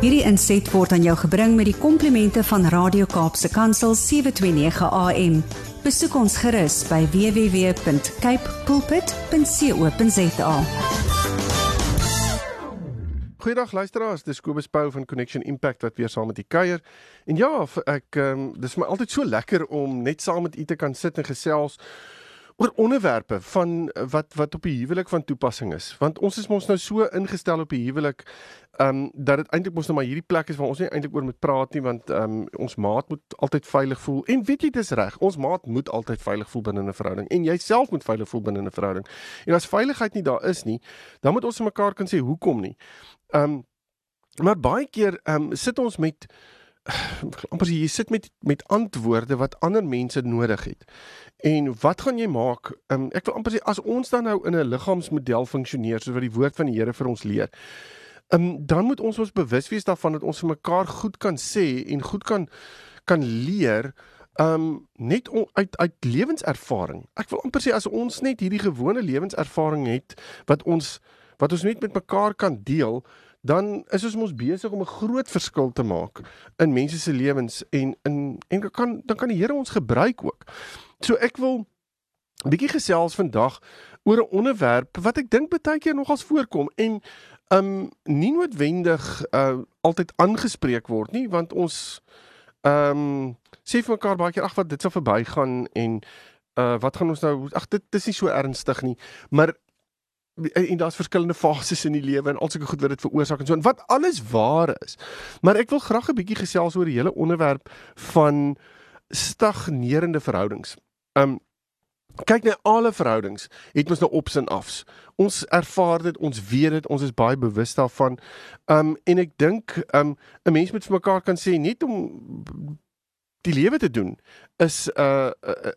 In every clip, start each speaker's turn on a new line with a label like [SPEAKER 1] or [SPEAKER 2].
[SPEAKER 1] Hierdie inset word aan jou gebring met die komplimente van Radio Kaapse Kansel 729 AM. Besoek ons gerus by www.cape pulpit.co.za.
[SPEAKER 2] Goeiedag luisteraars, dis Kobus Pau van Connection Impact wat weer saam met u kuier. En ja, ek ehm um, dis my altyd so lekker om net saam met u te kan sit en gesels oor onderwerpe van wat wat op die huwelik van toepassing is. Want ons is mos nou so ingestel op die huwelik ehm um, dat dit eintlik mos nou maar hierdie plek is waar ons nie eintlik oor moet praat nie want ehm um, ons maat moet altyd veilig voel. En weet jy dis reg ons maat moet altyd veilig voel binne 'n verhouding en jy self moet veilig voel binne 'n verhouding. En as veiligheid nie daar is nie dan moet ons mekaar kan sê hoekom nie? Ehm um, maar baie keer ehm um, sit ons met amper jy sit met met antwoorde wat ander mense nodig het. En wat gaan jy maak? Um, ek wil amper sê as ons dan nou in 'n liggaamsmodel funksioneer soos wat die woord van die Here vir ons leer. Um, dan moet ons ons bewus wees daarvan dat ons vir mekaar goed kan sê en goed kan kan leer um net on, uit uit lewenservaring. Ek wil amper sê as ons net hierdie gewone lewenservaring het wat ons wat ons net met mekaar kan deel, dan is ons mos besig om 'n groot verskil te maak in mense se lewens en in en kan dan kan die Here ons gebruik ook. So ek wil 'n bietjie gesels vandag oor 'n onderwerp wat ek dink baie keer nogals voorkom en um nie noodwendig uh altyd aangespreek word nie want ons um sê vir mekaar baie keer ag wat dit sal verbygaan en uh wat gaan ons nou ag dit dis nie so ernstig nie maar en, en daar's verskillende fases in die lewe en al sulke goed wat dit veroorsaak en so en wat alles waar is. Maar ek wil graag 'n bietjie gesels oor die hele onderwerp van stagnerende verhoudings. Um kyk net alle verhoudings het ons nou ops en afs. Ons ervaar dit, ons weet dit, ons is baie bewus daarvan. Um en ek dink um 'n mens moet vir mekaar kan sê net om die lewe te doen is uh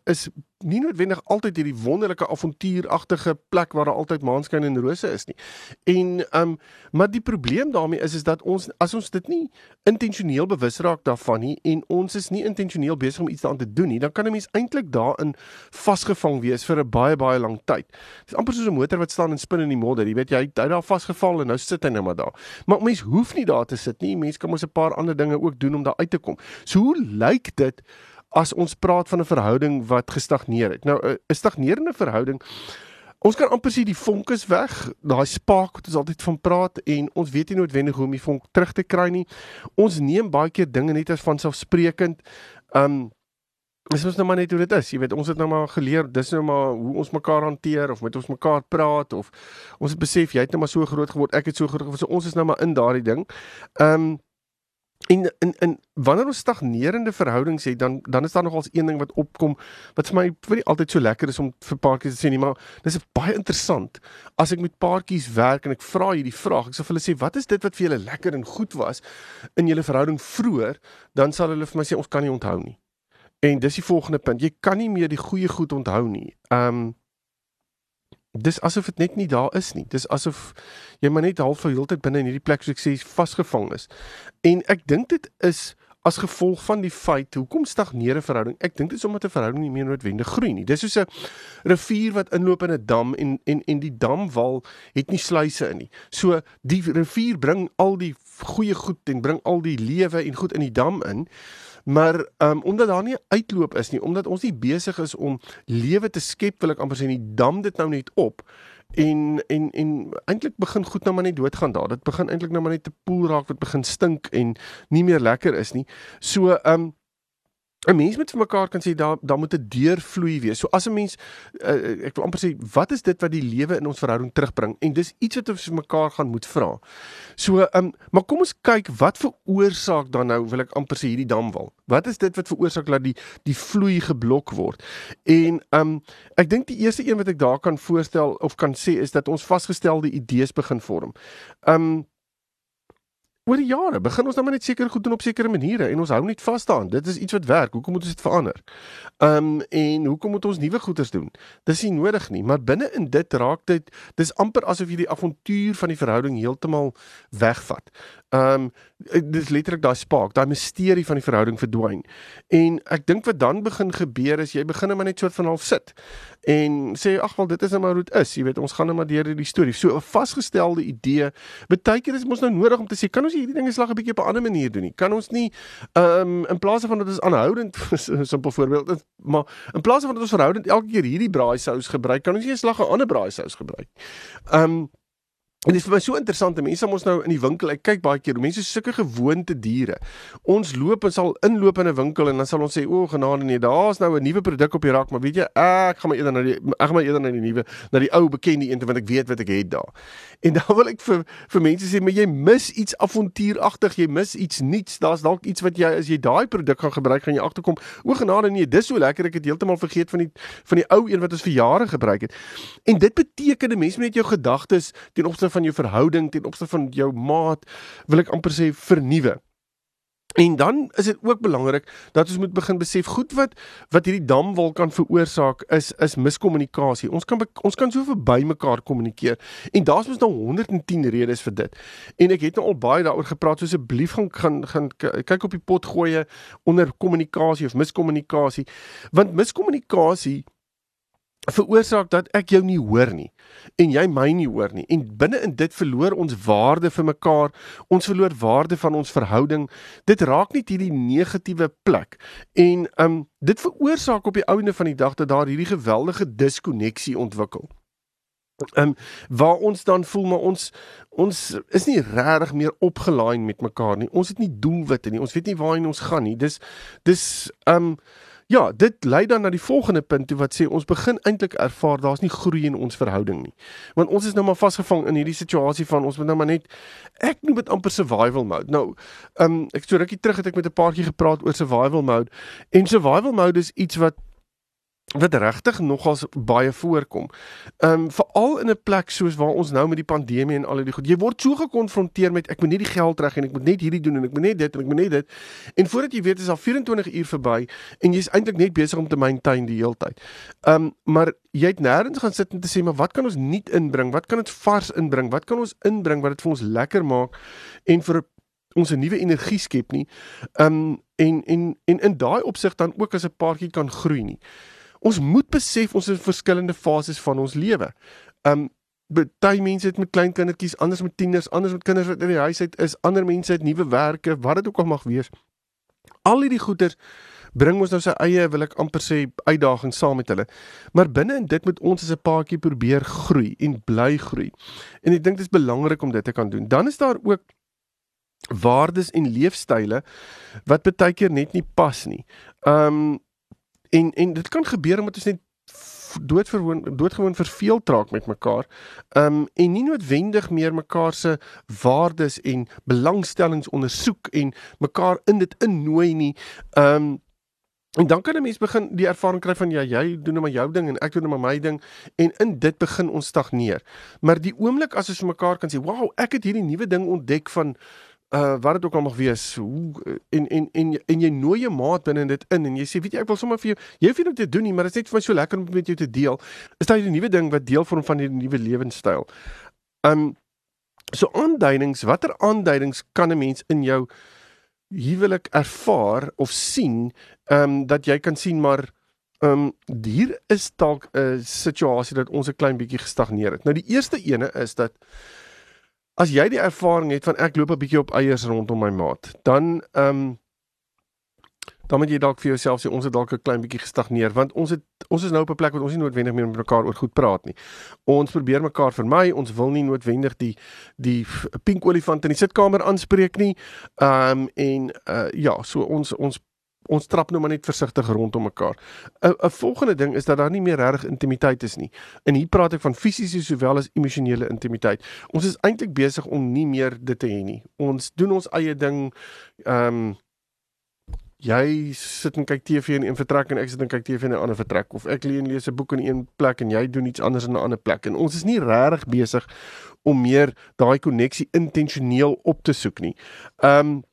[SPEAKER 2] is nie noodwendig altyd hierdie wonderlike avontuuragtige plek waar daar altyd maanskyn en rose is nie. En um maar die probleem daarmee is is dat ons as ons dit nie intentioneel bewus raak daarvan nie en ons is nie intentioneel besig om iets daaraan te doen nie, dan kan 'n mens eintlik daarin vasgevang wees vir 'n baie baie lang tyd. Dit is amper soos 'n motor wat staan en spin in die modder. Jy weet jy hy daar vasgeval en nou sit hy net maar daar. Maar mens hoef nie daar te sit nie. Mens kan mos 'n paar ander dinge ook doen om daar uit te kom. So hoe lyk dit as ons praat van 'n verhouding wat gestagneer het. Nou 'n stagnerende verhouding Ons kan amper sien die vonk is weg, daai spark wat ons altyd van praat en ons weet nie noodwendig hoe om die vonk terug te kry nie. Ons neem baie keer dinge net as vanselfsprekend. Um dis mos nou maar net hoe dit is. Jy weet, ons het nou maar geleer, dis nou maar hoe ons mekaar hanteer of met ons mekaar praat of ons het besef jy het nou maar so groot geword, ek het so groot geword. So ons is nou maar in daardie ding. Um En in in wanneer ons stagnerende verhoudings het, dan dan is daar nogals een ding wat opkom wat vir my vir nie altyd so lekker is om vir paartjies te sê nie, maar dis baie interessant. As ek met paartjies werk en ek vra hierdie vraag, ek sê vir hulle sê, "Wat is dit wat vir julle lekker en goed was in julle verhouding vroeër?" Dan sal hulle vir my sê, "Ons kan nie onthou nie." En dis die volgende punt. Jy kan nie meer die goeie goed onthou nie. Um dis asof dit net nie daar is nie. Dis asof jy maar net half vir heeltyd binne in hierdie plek soos ek sê vasgevang is. En ek dink dit is as gevolg van die feit hoekom stagneer 'n verhouding? Ek dink dit is omdat 'n verhouding nie meer noodwendig groei nie. Dis soos 'n rivier wat inloop in 'n dam en en en die damwal het nie sluise in nie. So die rivier bring al die goeie goed en bring al die lewe en goed in die dam in. Maar um, omdat daar nie uitloop is nie, omdat ons nie besig is om lewe te skep, wil ek amper sê nie dam dit nou net op en en en eintlik begin goed nou maar net doodgaan daar. Dit begin eintlik nou maar net te poel raak wat begin stink en nie meer lekker is nie. So ehm um, 'n mens moet vir mekaar kan sê daar daar moet 'n deur vloei wees. So as 'n mens uh, ek wil amper sê wat is dit wat die lewe in ons verhouding terugbring? En dis iets wat ons vir mekaar gaan moet vra. So ehm um, maar kom ons kyk wat veroorsaak dan nou wil ek amper sê hierdie damwal. Wat is dit wat veroorsaak dat die die vloei geblok word? En ehm um, ek dink die eerste een wat ek daar kan voorstel of kan sê is dat ons vasgestelde idees begin vorm. Ehm um, oor die jare begin ons nou maar net seker goed doen op sekere maniere en ons hou net vas daaraan. Dit is iets wat werk. Hoekom moet ons dit verander? Ehm um, en hoekom moet ons nuwe goeders doen? Dis nie nodig nie, maar binne in dit raak dit dis amper asof jy die avontuur van die verhouding heeltemal wegvat. Ehm um, dis letterlik daai spark, daai misterie van die verhouding verdwyn. En ek dink wat dan begin gebeur is jy begin net maar net soort van half sit en sê ag wel dit is nou maar hoe dit is. Jy weet ons gaan net maar deur hierdie storie. So 'n vasgestelde idee. Baie keer is mos nou nodig om te sê kan ons hierdie dinge slag 'n bietjie op 'n ander manier doen nie. Kan ons nie ehm um, in plaas van dat is aanhoudend simpel voorbeeld, maar in plaas van dat ons verhoudend elke keer hierdie braaisous gebruik, kan ons nie 'n slag 'n ander braaisous gebruik. Ehm um, En dit is vir my so interessant, mense moet nou in die winkel, ek kyk baie keer, mense is sulke gewoonte diere. Ons loop en sal inloop in 'n winkel en dan sal ons sê, "O, genade nee, daar's nou 'n nuwe produk op die rak, maar weet jy, ek gaan maar eerder na die ek gaan maar eerder na die nuwe, na die ou bekende een want ek weet wat ek het daar." En dan wil ek vir vir mense sê, "Maar jy mis iets avontuuragtig, jy mis iets nuuts. Daar's dalk iets wat jy as jy daai produk gaan gebruik, gaan jy agterkom, o, genade nee, dis so lekker, ek het heeltemal vergeet van die van die ou een wat ons vir jare gebruik het." En dit beteken 'n mens moet net jou gedagtes opsigte van jou verhouding ten opsigte van jou maat wil ek amper sê vernuwe. En dan is dit ook belangrik dat ons moet begin besef goed wat wat hierdie damwal kan veroorsaak is is miskommunikasie. Ons kan ons kan so verby mekaar kommunikeer en daar's mos nou 110 redes vir dit. En ek het nou al baie daaroor gepraat so asseblief gaan gaan gaan kyk op die pot gooi onder kommunikasie of miskommunikasie want miskommunikasie veroorsaak dat ek jou nie hoor nie en jy my nie hoor nie. En binne in dit verloor ons waarde vir mekaar ons verloor waarde van ons verhouding. Dit raak net hierdie negatiewe plek. En um dit veroorsaak op die ouene van die dag dat daar hierdie geweldige diskonneksie ontwikkel. Um waar ons dan voel maar ons ons is nie regtig meer opgelaai met mekaar nie. Ons het nie doelwitte nie. Ons weet nie waarheen ons gaan nie. Dis dis um Ja, dit lei dan na die volgende punt toe wat sê ons begin eintlik ervaar daar's nie groei in ons verhouding nie. Want ons is nou maar vasgevang in hierdie situasie van ons moet nou maar net ek noem dit amper survival mode. Nou, ehm um, ek so rukkie terug het ek met 'n paartjie gepraat oor survival mode en survival mode is iets wat wat regtig nogals baie voorkom. Ehm um, veral in 'n plek soos waar ons nou met die pandemie en al die goed. Jy word so gekonfronteer met ek moet net die geld reg en ek moet net hierdie doen en ek moet net dit en ek moet net dit. En voordat jy weet is al 24 uur verby en jy's eintlik net besig om te maintain die hele tyd. Ehm um, maar jy het nêrens gaan sit en te sê maar wat kan ons nuut inbring? Wat kan ons vars inbring? Wat kan ons inbring wat dit vir ons lekker maak en vir ons 'n nuwe energie skep nie. Ehm um, en en en in daai opsig dan ook as 'n paartjie kan groei nie. Ons moet besef ons is in verskillende fases van ons lewe. Um baie mense het met klein kindertjies, anders met tieners, anders met kinders wat in die huis uit is, ander mense het nuwe werke, wat dit ook al mag wees. Al hierdie goeders bring ons nou sy eie wil ek amper sê uitdagings saam met hulle. Maar binne in dit moet ons as 'n paartjie probeer groei en bly groei. En ek dink dit is belangrik om dit te kan doen. Dan is daar ook waardes en leefstyle wat baie keer net nie pas nie. Um En en dit kan gebeur omdat ons net doodgewoon doodgewoon verveeld raak met mekaar. Um en nie noodwendig meer mekaar se waardes en belangstellings ondersoek en mekaar in dit innooi nie. Um en dan kan 'n mens begin die ervaring kry van ja, jy doen nou maar jou ding en ek doen nou maar my ding en in dit begin ons stagneer. Maar die oomblik as ons mekaar kan sê, "Wow, ek het hierdie nuwe ding ontdek van uh wat dit ook al mag wees hoe en en en en jy nooi jou maat binne dit in en jy sê weet jy ek wil sommer vir jou jy hoef nie dit te doen nie maar dit is net vir my so lekker om met jou te deel is daai 'n nuwe ding wat deel vorm van die nuwe lewenstyl. Um so aanduidings watter aanduidings kan 'n mens in jou huwelik ervaar of sien um dat jy kan sien maar um hier is dalk 'n situasie dat ons 'n klein bietjie gestagneer het. Nou die eerste ene is dat as jy die ervaring het van ek loop 'n bietjie op eiers rondom my maat, dan ehm um, dan moet jy dalk vir jouself sê ons het dalk 'n klein bietjie gestagneer want ons het ons is nou op 'n plek waar ons nie noodwendig meer met mekaar oor goed praat nie. Ons probeer mekaar vermy, ons wil nie noodwendig die die pink olifant in die sitkamer aanspreek nie. Ehm um, en uh ja, so ons ons ons trap nou maar net versigtig rondom mekaar. 'n volgende ding is dat daar nie meer regtig intimiteit is nie. En hier praat ek van fisiese sowel as emosionele intimiteit. Ons is eintlik besig om nie meer dit te hê nie. Ons doen ons eie ding. Ehm um, jy sit en kyk TV in een vertrek en ek sit en kyk TV in 'n ander vertrek of ek lees 'n boek in een plek en jy doen iets anders in 'n ander plek. En ons is nie regtig besig om meer daai koneksie intentioneel op te soek nie. Ehm um,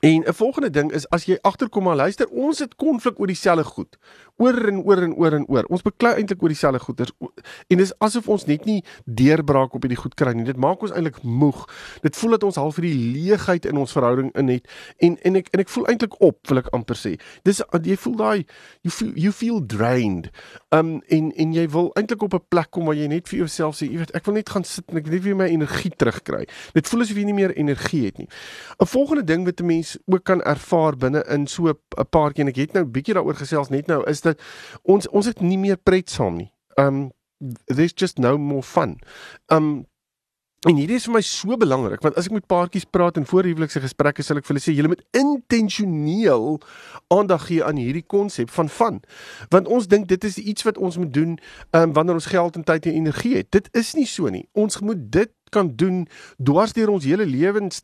[SPEAKER 2] En 'n volgende ding is as jy agterkom maar luister, ons het konflik oor dieselfde goed. Oor en oor en oor en oor. Ons beklei eintlik oor dieselfde goeders en dis asof ons net nie deurbraak op hierdie goed kry nie. Dit maak ons eintlik moeg. Dit voel dat ons half vir die leegheid in ons verhouding in het en en ek en ek voel eintlik op, wil ek amper sê. Dis jy voel daai you feel you feel drained. Um en en jy wil eintlik op 'n plek kom waar jy net vir jouself sê, jy weet, ek wil net gaan sit en ek net weer my energie terugkry. Dit voel asof jy nie meer energie het nie. 'n Volgende ding wat 'n mens ook kan ervaar binne in so 'n paar keer en ek het nou bietjie daaroor gesels net nou is dat ons ons het nie meer pret saam nie. Um there's just no more fun. Um En hierdie is vir my so belangrik want as ek met paartjies praat en voor huwelikse gesprekke sal ek vir hulle sê julle moet intentioneel aandag gee aan hierdie konsep van van want ons dink dit is iets wat ons moet doen um, wanneer ons geld en tyd en energie het. Dit is nie so nie. Ons moet dit kan doen dwars deur ons hele lewens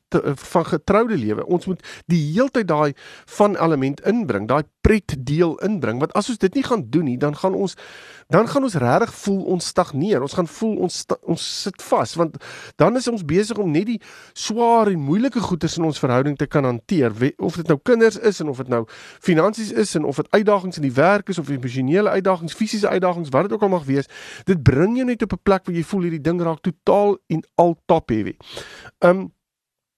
[SPEAKER 2] van getroude lewe. Ons moet die heeltyd daai van element inbring, daai pret deel inbring. Want as ons dit nie gaan doen nie, dan gaan ons dan gaan ons regtig voel ons stagneer. Ons gaan voel ons ons sit vas want dan is ons besig om net die swaar en moeilike goeders in ons verhouding te kan hanteer. Of dit nou kinders is en of dit nou finansies is en of dit uitdagings in die werk is of emosionele uitdagings, fisiese uitdagings, wat dit ook al mag wees, dit bring jou net op 'n plek waar jy voel hierdie ding raak totaal en al top heavy. Um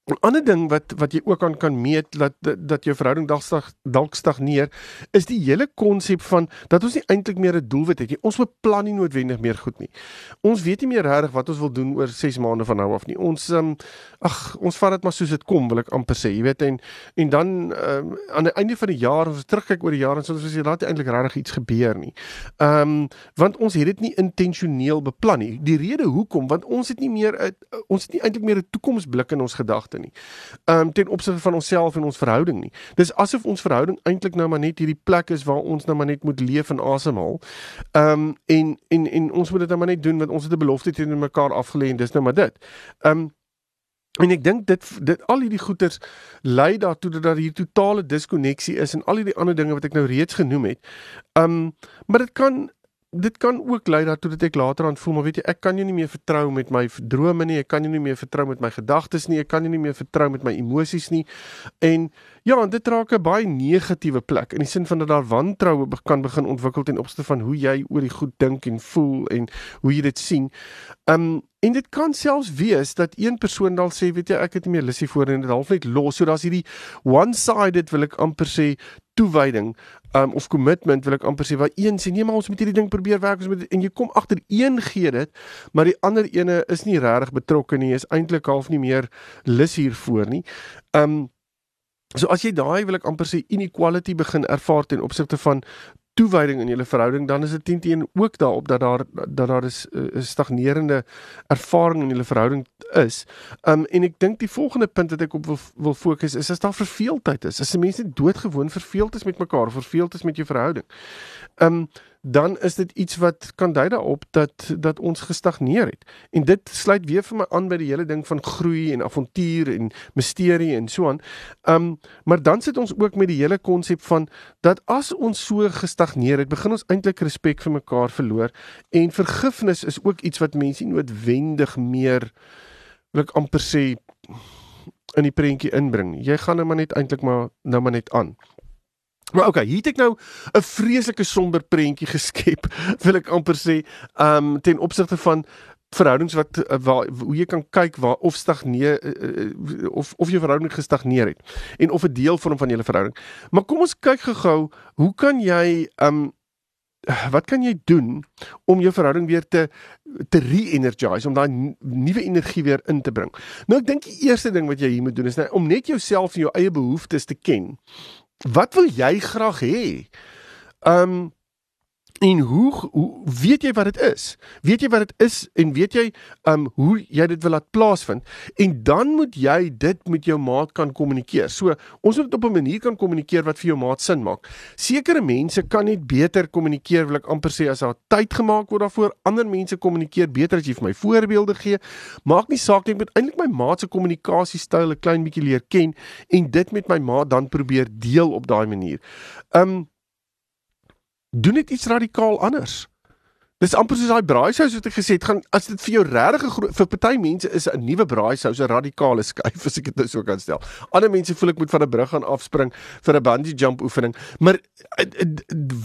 [SPEAKER 2] 'n ander ding wat wat jy ook aan kan meet dat dat jou verhouding dalk dalk stagneer is die hele konsep van dat ons nie eintlik meer 'n doelwit het nie. Ons beplan nie noodwendig meer goed nie. Ons weet nie meer regtig wat ons wil doen oor 6 maande van nou af nie. Ons um, ag, ons vat dit maar soos dit kom, wil ek amper sê. Jy weet en en dan um, aan die einde van die jaar as ons terugkyk oor die jaar en soos jy laat eintlik regtig iets gebeur nie. Ehm um, want ons het dit nie intentioneel beplan nie. Die rede hoekom want ons het nie meer 'n ons het nie eintlik meer 'n toekomsblik in ons gedagte gedagte nie. Ehm um, ten opsigte van onsself en ons verhouding nie. Dis asof ons verhouding eintlik nou maar net hierdie plek is waar ons nou maar net moet leef en asemhaal. Ehm um, en en en ons moet dit nou maar net doen want ons het 'n belofte teenoor mekaar afgelê en dis nou maar dit. Ehm um, En ek dink dit dit al hierdie goeters lei daartoe dat daar hier totale diskonneksie is en al hierdie ander dinge wat ek nou reeds genoem het. Um maar dit kan dit kan ook lei daartoe dat ek later aan voel maar weet jy ek kan jou nie meer vertrou met my drome nie ek kan jou nie meer vertrou met my gedagtes nie ek kan jou nie meer vertrou met my emosies nie. En ja en dit raak 'n baie negatiewe plek in die sin van dat daar wantroue kan begin ontwikkel ten opsigte van hoe jy oor die goed dink en voel en hoe jy dit sien. Um En dit kan selfs wees dat een persoon dalk sê, weet jy, ek het nie meer lusie voor en dit half net los. So daar's hierdie one-sided wil ek amper sê toewyding um, of commitment wil ek amper sê waar een sê nee maar ons moet hierdie ding probeer werk ons moet en jy kom agter een gee dit maar die ander ene is nie regtig betrokke nie is eintlik half nie meer lus hiervoor nie. Um so as jy daai wil ek amper sê inequality begin ervaar ten opsigte van toewyding in julle verhouding dan is dit teen teen ook daarop dat daar dat daar is 'n uh, stagnerende ervaring in julle verhouding is. Um en ek dink die volgende punt wat ek op wil wil fokus is as daar verveeldheid is. As 'n mens net doodgewoon verveeld is met mekaar, verveeld is met jou verhouding. Um dan is dit iets wat kan dui daarop dat dat ons gestagneer het. En dit sluit weer vir my aan by die hele ding van groei en avontuur en misterie en so aan. Um maar dan sit ons ook met die hele konsep van dat as ons so gestagneer het, begin ons eintlik respek vir mekaar verloor en vergifnis is ook iets wat mense noodwendig meer wil ek amper sê in die prentjie inbring. Jy gaan nou maar net eintlik maar nou maar net aan. Maar okay, hier het ek nou 'n vreeslike somber prentjie geskep, wil ek amper sê, um ten opsigte van verhoudings wat uh, waar hoe jy kan kyk waar of stagneer uh, of of jou verhouding gestagneer het en of 'n deel vorm van julle verhouding. Maar kom ons kyk gou-gou, hoe kan jy um wat kan jy doen om jou verhouding weer te te re-energize om daai nuwe energie weer in te bring. Nou ek dink die eerste ding wat jy hier moet doen is net om net jouself en jou eie behoeftes te ken wat wil jy graag hê? Um en hoe, hoe weet jy wat dit is? Weet jy wat dit is en weet jy um hoe jy dit wil laat plaasvind? En dan moet jy dit met jou maat kan kommunikeer. So ons moet op 'n manier kan kommunikeer wat vir jou maat sin maak. Sekere mense kan net beter kommunikeer, wil ek amper sê as daar tyd gemaak word daarvoor. Ander mense kommunikeer beter as jy vir my voorbeelde gee. Maak nie saak nie, ek moet eintlik my maat se kommunikasiestyl 'n klein bietjie leer ken en dit met my maat dan probeer deel op daai manier. Um doen net iets radikaal anders. Dis amper soos daai braaisous wat ek gesê het, gaan as dit vir jou regtig vir party mense is 'n nuwe braaisous 'n radikale skuif as ek dit nou so kan stel. Ander mense voel ek moet van 'n brug gaan afspring vir 'n bungee jump oefening, maar eh, eh,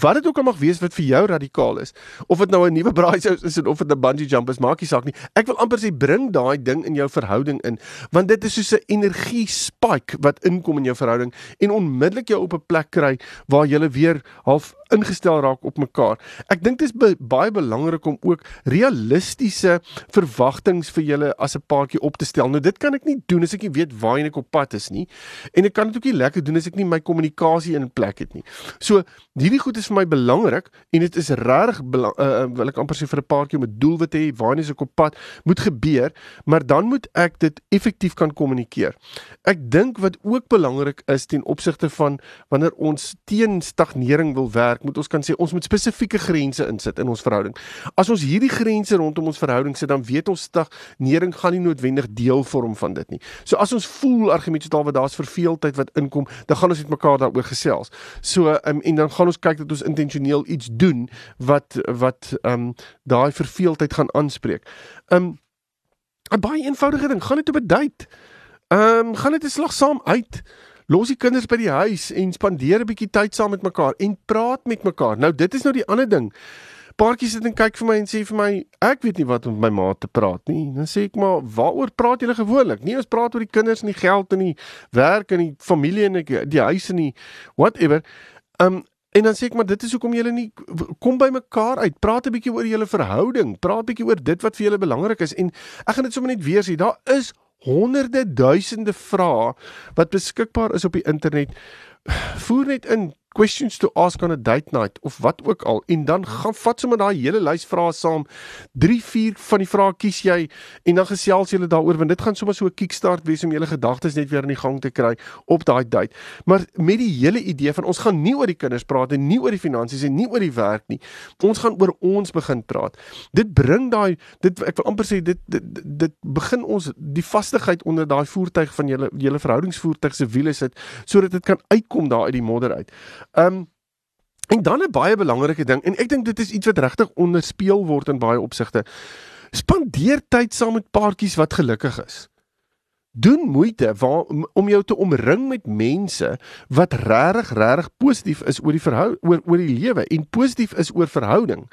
[SPEAKER 2] wat dit ook al mag wees wat vir jou radikaal is, of dit nou 'n nuwe braaisous is of dit 'n bungee jump is, maak nie saak nie. Ek wil amper sê bring daai ding in jou verhouding in, want dit is soos 'n energie spike wat inkom in jou verhouding en onmiddellik jou op 'n plek kry waar jy weer half ingestel raak op mekaar. Ek dink dit is be baie belangrik om ook realistiese verwagtinge vir julle as 'n paartjie op te stel. Nou dit kan ek nie doen as ek nie weet waar ek op pad is nie. En ek kan dit ook nie lekker doen as ek nie my kommunikasie in plek het nie. So hierdie goed is vir my belangrik en dit is regtig uh, wil ek amper sê vir 'n paartjie om 'n doelwit te hê waar ek op pad moet gebeur, maar dan moet ek dit effektief kan kommunikeer. Ek dink wat ook belangrik is ten opsigte van wanneer ons teen stagnering wil werk, moet ons kan sê ons moet spesifieke grense insit in ons verhouding. As ons hierdie grense rondom ons verhouding sit, dan weet ons dag nering gaan nie noodwendig deel vorm van dit nie. So as ons voel argumente taal wat daar's verveeldheid wat inkom, dan gaan ons met mekaar daaroor gesels. So um, en dan gaan ons kyk dat ons intentioneel iets doen wat wat ehm um, daai verveeldheid gaan aanspreek. Um 'n baie eenvoudige ding, gaan net op 'n date. Ehm um, gaan net 'n slag saam uit. Los die kinders by die huis en spandeer 'n bietjie tyd saam met mekaar en praat met mekaar. Nou dit is nou die ander ding. Paartjies sit en kyk vir my en sê vir my, ek weet nie wat om met my ma te praat nie. Dan sê ek maar, waaroor praat julle gewoonlik? Nie ons praat oor die kinders en die geld en die werk en die familie en die, die huis en die whatever. Um en dan sê ek maar dit is hoekom julle nie kom by mekaar uit. Praat 'n bietjie oor julle verhouding. Praat 'n bietjie oor dit wat vir julle belangrik is en ek gaan dit sommer net weer sê. Daar is honderde duisende vrae wat beskikbaar is op die internet. Voer net in questions to ask on a date night of wat ook al. En dan gaan vat sommer daai hele lys vrae saam. 3 4 van die vrae kies jy en dan gesels julle daaroor want dit gaan sommer so 'n kickstart wees om julle gedagtes net weer in die gang te kry op daai date. Maar met die hele idee van ons gaan nie oor die kinders praat en nie oor die finansies en nie oor die werk nie. Ons gaan oor ons begin praat. Dit bring daai dit ek wil amper sê dit dit, dit begin ons die vastigheid onder daai voertuig van julle julle verhoudingsvoertuig se wiele sit sodat dit kan uitkom daar uit die modder uit um, en dan 'n baie belangrike ding en ek dink dit is iets wat regtig onderspeel word in baie opsigte. Spandeer tyd saam met paartjies wat gelukkig is doen moeite waar, om jou te omring met mense wat regtig regtig positief is oor die verhouding oor oor die lewe en positief is oor verhouding.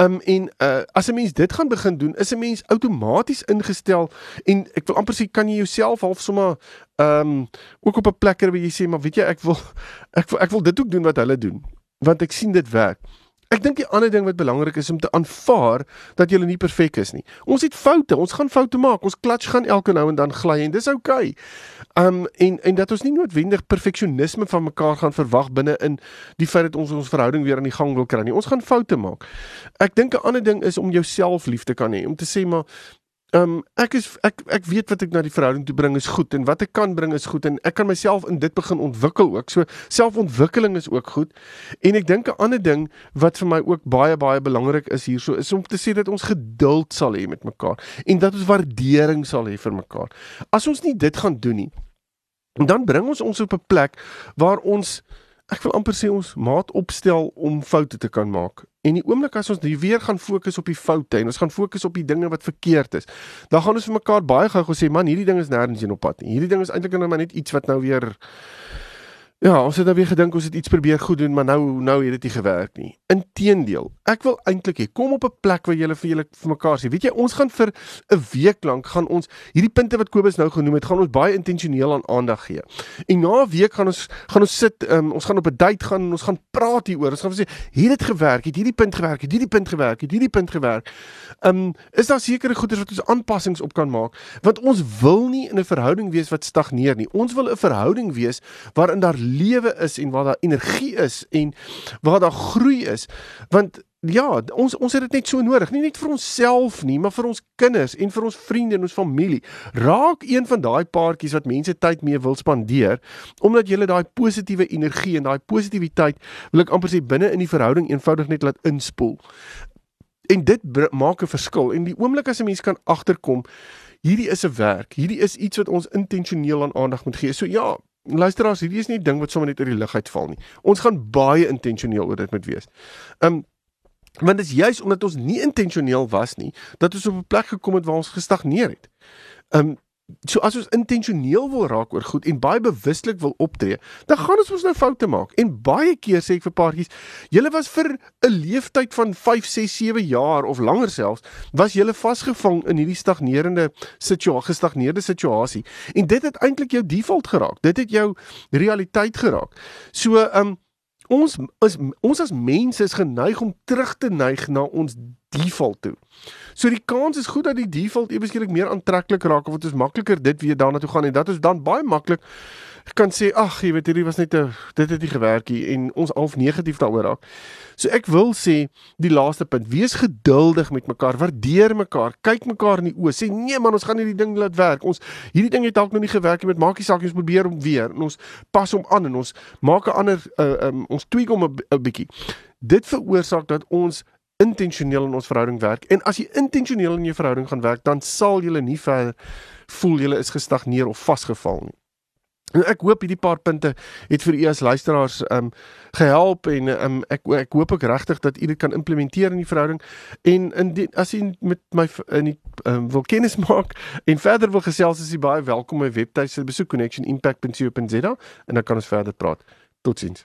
[SPEAKER 2] Um en uh, as 'n mens dit gaan begin doen, is 'n mens outomaties ingestel en ek wil amper sê kan jy jouself half sommer um ook op 'n plek kry waar jy sê maar weet jy ek wil ek wil, ek wil dit ook doen wat hulle doen want ek sien dit werk. Ek dink die ander ding wat belangrik is om te aanvaar dat jy nie perfek is nie. Ons het foute, ons gaan foute maak. Ons klats gaan elke nou en dan gly en dis. Okay. Um en en dat ons nie noodwendig perfeksionisme van mekaar gaan verwag binne in die feit dat ons ons verhouding weer aan die gang wil kry nie. Ons gaan foute maak. Ek dink 'n ander ding is om jouself lief te kan hê, om te sê maar Ehm um, ek is ek ek weet wat ek na die verhouding toe bring is goed en wat ek kan bring is goed en ek kan myself in dit begin ontwikkel ook. So selfontwikkeling is ook goed. En ek dink 'n ander ding wat vir my ook baie baie belangrik is hierso is om te sê dat ons geduld sal hê met mekaar en dat ons waardering sal hê vir mekaar. As ons nie dit gaan doen nie, dan bring ons ons op 'n plek waar ons ek wil amper sê ons maat opstel om foute te kan maak. En die oomblik as ons weer gaan fokus op die foute en ons gaan fokus op die dinge wat verkeerd is, dan gaan ons vir mekaar baie gou gesê man, hierdie ding is nêrens heen op pad nie. Hierdie ding is eintlik net maar net iets wat nou weer Ja, ons het nou weer gedink ons het iets probeer goed doen, maar nou nou het dit nie gewerk nie. Inteendeel, ek wil eintlik hê kom op 'n plek waar julle vir julle vir mekaar sê, weet jy, ons gaan vir 'n week lank gaan ons hierdie punte wat Kobus nou genoem het, gaan ons baie intentioneel aan aandag gee. En na 'n week gaan ons gaan ons sit, um, ons gaan op 'n date gaan en ons gaan praat hieroor. Ons gaan sê, het dit gewerk? Het hierdie punt gewerk? Het hierdie punt gewerk? Het hierdie punt gewerk? Ehm, um, is daar sekere goeders wat ons aanpassings op kan maak? Want ons wil nie in 'n verhouding wees wat stagneer nie. Ons wil 'n verhouding wees waarin daar lewe is en waar daar energie is en waar daar groei is. Want ja ons ons het dit net so nodig. Nie net vir onsself nie maar vir ons kinders en vir ons vriende en ons familie. Raak een van daai paartjies wat mense tyd mee wil spandeer omdat jy daai positiewe energie en daai positiwiteit wil ek amper sê binne in die verhouding eenvoudig net laat inspoel. En dit maak 'n verskil. En die oomblik as 'n mens kan agterkom hierdie is 'n werk. Hierdie is iets wat ons intentioneel aan aandag moet gee. So ja luisteraars, hierdie is nie ding wat sommer net uit die lug uitval nie. Ons gaan baie intentioneel oor dit moet wees. Um Want dit is juis omdat ons nie intentioneel was nie dat ons op 'n plek gekom het waar ons gestagneer het. Um So as ons intentioneel wil raak oor goed en baie bewuslik wil optree, dan gaan ons mos nou foute maak. En baie keer sê ek vir paartjies, julle was vir 'n leeftyd van 5, 6, 7 jaar of langer selfs, was julle vasgevang in hierdie stagnerende situasie, gestagneerde situasie. En dit het eintlik jou default geraak. Dit het jou realiteit geraak. So, ehm um, ons is ons as mense is geneig om terug te neig na ons default toe. So die kans is goed dat die default ewe skielik meer aantreklik raak of dit is makliker dit weer daarna toe gaan en dat is dan baie maklik kan sê ag jy weet hierdie was net 'n dit het nie gewerk nie en ons half negatief daaroor raak. So ek wil sê die laaste punt, wees geduldig met mekaar, waardeer mekaar, kyk mekaar in die oë, sê nee man, ons gaan hierdie ding laat werk. Ons hierdie ding het dalk nog nie gewerk nie, met maakie saak ons probeer hom weer en ons pas hom aan en ons maak 'n ander uh, um, ons tweak hom 'n bietjie. Dit veroorsaak dat ons intentioneel in ons verhouding werk en as jy intentioneel in jou verhouding gaan werk, dan sal jy nie verder voel jy is gestagneer of vasgeval nie. En ek hoop hierdie paar punte het vir u as luisteraars um gehelp en um ek ek hoop ook regtig dat u dit kan implementeer in die verhouding en in die, as u met my in die um, wil kennis maak en verder wil gesels is u baie welkom my webtuiste besoek connectionimpact.co.za en dan kan ons verder praat. Totsiens.